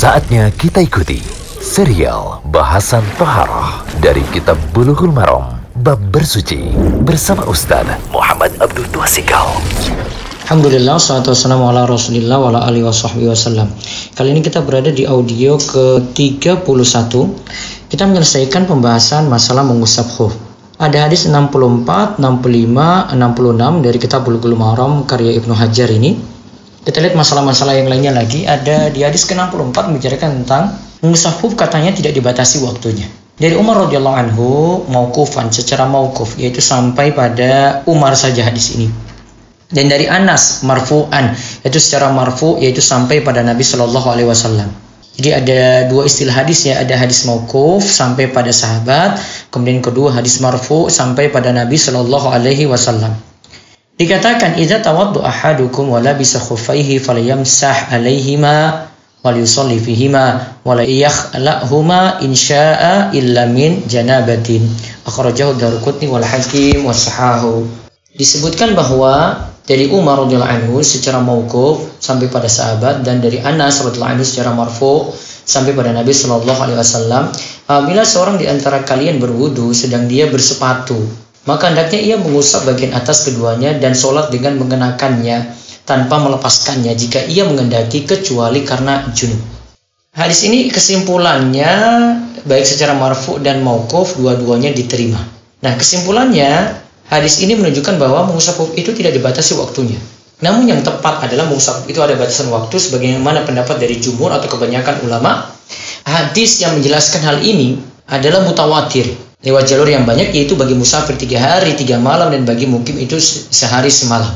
Saatnya kita ikuti serial bahasan Toharoh dari Kitab Bulughul Maram Bab Bersuci bersama Ustaz Muhammad Abdul Tuasikal. Alhamdulillah, salatu wassalamu ala rasulillah wa ala alihi wa sahbihi Kali ini kita berada di audio ke-31 Kita menyelesaikan pembahasan masalah mengusap khuf Ada hadis 64, 65, 66 dari kitab Bulughul Maram karya Ibnu Hajar ini Kita lihat masalah-masalah yang lainnya lagi Ada di hadis ke-64 membicarakan tentang mengusap khuf katanya tidak dibatasi waktunya dari Umar radhiyallahu anhu maukufan secara maukuf yaitu sampai pada Umar saja hadis ini dan dari Anas marfu'an yaitu secara marfu yaitu sampai pada Nabi Shallallahu alaihi wasallam. Jadi ada dua istilah hadis ya, ada hadis maukuf sampai pada sahabat, kemudian kedua hadis marfu sampai pada Nabi Shallallahu alaihi wasallam. Dikatakan idza tawaddu ahadukum wa labisa khuffaihi falyamsah alaihima wal yusalli fihima wa la yakhlahuma insya'a illa min janabatin. Akhrajahu Daruqutni wal Hakim wa sahahu. Disebutkan bahwa dari Umar radhiyallahu anhu secara mauquf sampai pada sahabat dan dari Anas radhiyallahu anhu secara marfu sampai pada Nabi Shallallahu alaihi wasallam apabila seorang di antara kalian berwudu sedang dia bersepatu maka hendaknya ia mengusap bagian atas keduanya dan sholat dengan mengenakannya tanpa melepaskannya jika ia mengendaki kecuali karena junub. Hadis ini kesimpulannya baik secara marfu dan mauquf dua-duanya diterima. Nah, kesimpulannya hadis ini menunjukkan bahwa mengusap itu tidak dibatasi waktunya. Namun yang tepat adalah mengusap itu ada batasan waktu sebagaimana pendapat dari jumhur atau kebanyakan ulama. Hadis yang menjelaskan hal ini adalah mutawatir lewat jalur yang banyak yaitu bagi musafir tiga hari tiga malam dan bagi mukim itu sehari semalam.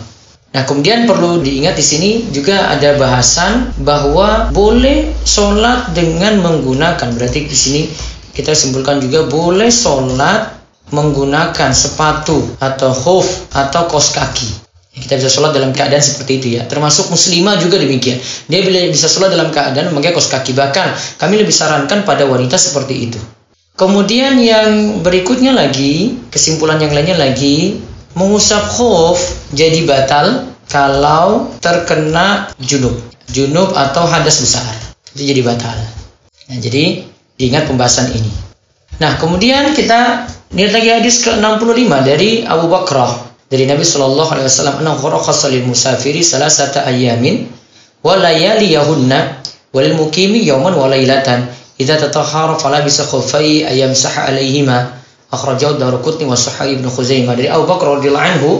Nah, kemudian perlu diingat di sini juga ada bahasan bahwa boleh sholat dengan menggunakan. Berarti di sini kita simpulkan juga boleh sholat menggunakan sepatu atau hoof atau kos kaki. Kita bisa sholat dalam keadaan seperti itu ya. Termasuk muslimah juga demikian. Dia bisa sholat dalam keadaan memakai kos kaki. Bahkan kami lebih sarankan pada wanita seperti itu. Kemudian yang berikutnya lagi, kesimpulan yang lainnya lagi, mengusap khuf jadi batal kalau terkena junub. Junub atau hadas besar itu jadi batal. Nah jadi diingat pembahasan ini. Nah kemudian kita lihat lagi hadis ke-65 dari Abu Bakrah dari Nabi Shallallahu Alaihi Wasallam anna kharaqa lil musafiri salasata ayamin wa layaliyahunna walil mukimi yawman wa lailatan idza tatahhara fala bisa khuffai ayam sah alaihima akhrajahu Daruqutni wa Sahih Ibnu Khuzaimah. Dari Abu Bakar radhiyallahu anhu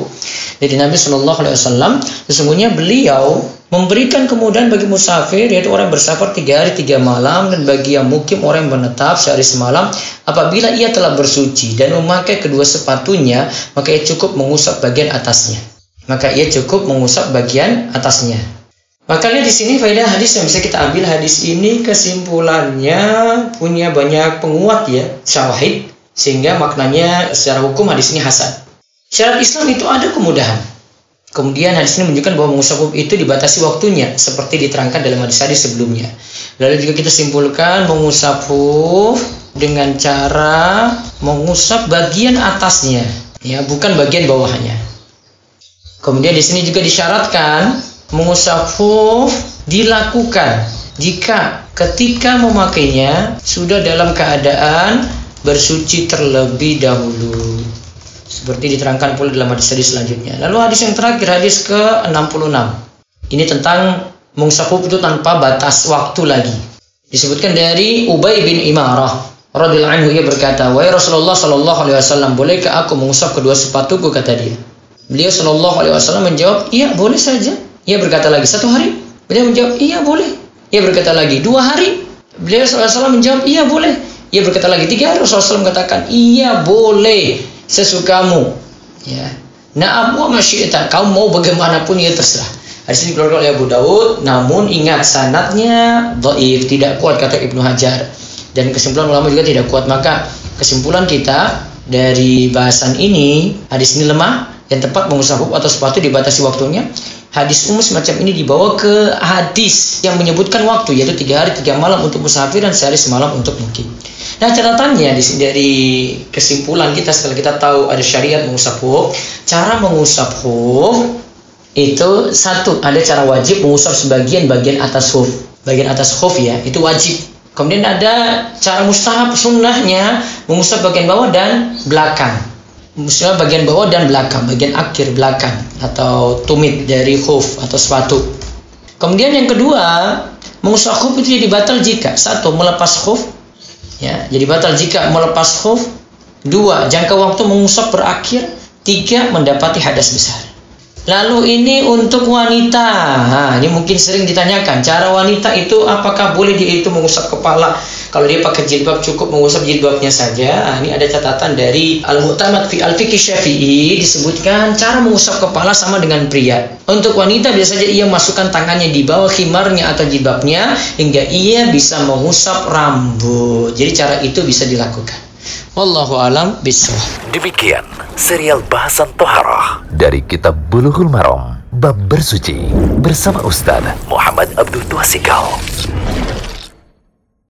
dari Nabi Shallallahu alaihi wasallam sesungguhnya beliau memberikan kemudahan bagi musafir yaitu orang yang bersafar tiga hari tiga malam dan bagi yang mukim orang yang menetap sehari semalam apabila ia telah bersuci dan memakai kedua sepatunya maka ia cukup mengusap bagian atasnya. Maka ia cukup mengusap bagian atasnya maka lihat di sini faedah hadis yang bisa kita ambil hadis ini kesimpulannya punya banyak penguat ya syawahid sehingga maknanya secara hukum hadis ini hasan. Syarat Islam itu ada kemudahan. Kemudian hadis ini menunjukkan bahwa mengusap itu dibatasi waktunya seperti diterangkan dalam hadis-hadis sebelumnya. Lalu juga kita simpulkan mengusap dengan cara mengusap bagian atasnya, ya bukan bagian bawahnya. Kemudian di sini juga disyaratkan mengusap dilakukan jika ketika memakainya sudah dalam keadaan bersuci terlebih dahulu. Seperti diterangkan pula dalam hadis-hadis selanjutnya. Lalu hadis yang terakhir, hadis ke-66. Ini tentang mungsafuf itu tanpa batas waktu lagi. Disebutkan dari Ubay bin Imarah radhiyallahu anhu ia berkata, "Wahai Rasulullah sallallahu alaihi wasallam, bolehkah aku mengusap kedua sepatuku?" kata dia. Beliau sallallahu alaihi wasallam menjawab, "Iya, boleh saja." Ia berkata lagi, "Satu hari?" Beliau menjawab, "Iya, boleh." Ia berkata lagi, "Dua hari?" Beliau wasallam menjawab, "Iya, boleh." Ia berkata lagi tiga hari Rasulullah SAW katakan iya boleh sesukamu. Ya. Nah apa masyiita kau mau bagaimanapun ya terserah. Hadis ini dikeluarkan oleh Abu Daud, namun ingat sanatnya dhaif, tidak kuat kata Ibnu Hajar. Dan kesimpulan ulama juga tidak kuat. Maka kesimpulan kita dari bahasan ini, hadis ini lemah, yang tepat mengusap atau sepatu dibatasi waktunya. Hadis umum semacam ini dibawa ke hadis yang menyebutkan waktu, yaitu tiga hari tiga malam untuk musafir dan sehari semalam untuk mukim. Nah catatannya dari kesimpulan kita setelah kita tahu ada syariat mengusap huf, cara mengusap huf itu satu ada cara wajib mengusap sebagian bagian atas huf. bagian atas khuf ya, itu wajib. Kemudian ada cara mustahab sunnahnya mengusap bagian bawah dan belakang. Mustahab bagian bawah dan belakang, bagian akhir belakang atau tumit dari khuf atau sepatu. Kemudian yang kedua, mengusap khuf itu jadi batal jika satu melepas khuf ya, jadi batal jika melepas khuf. Dua, jangka waktu mengusap berakhir. Tiga, mendapati hadas besar. Lalu ini untuk wanita. Nah, ini mungkin sering ditanyakan, cara wanita itu apakah boleh dia itu mengusap kepala? Kalau dia pakai jilbab cukup mengusap jilbabnya saja. Nah, ini ada catatan dari Al-Mu'tamad fi Al-Fiqh Syafi'i disebutkan cara mengusap kepala sama dengan pria. Untuk wanita biasa saja ia masukkan tangannya di bawah khimarnya atau jilbabnya hingga ia bisa mengusap rambut. Jadi cara itu bisa dilakukan. Wallahu alam bisawab. Demikian serial bahasan toharah dari kitab Bulughul Maram bab bersuci bersama Ustaz Muhammad Abdul Tuasikal.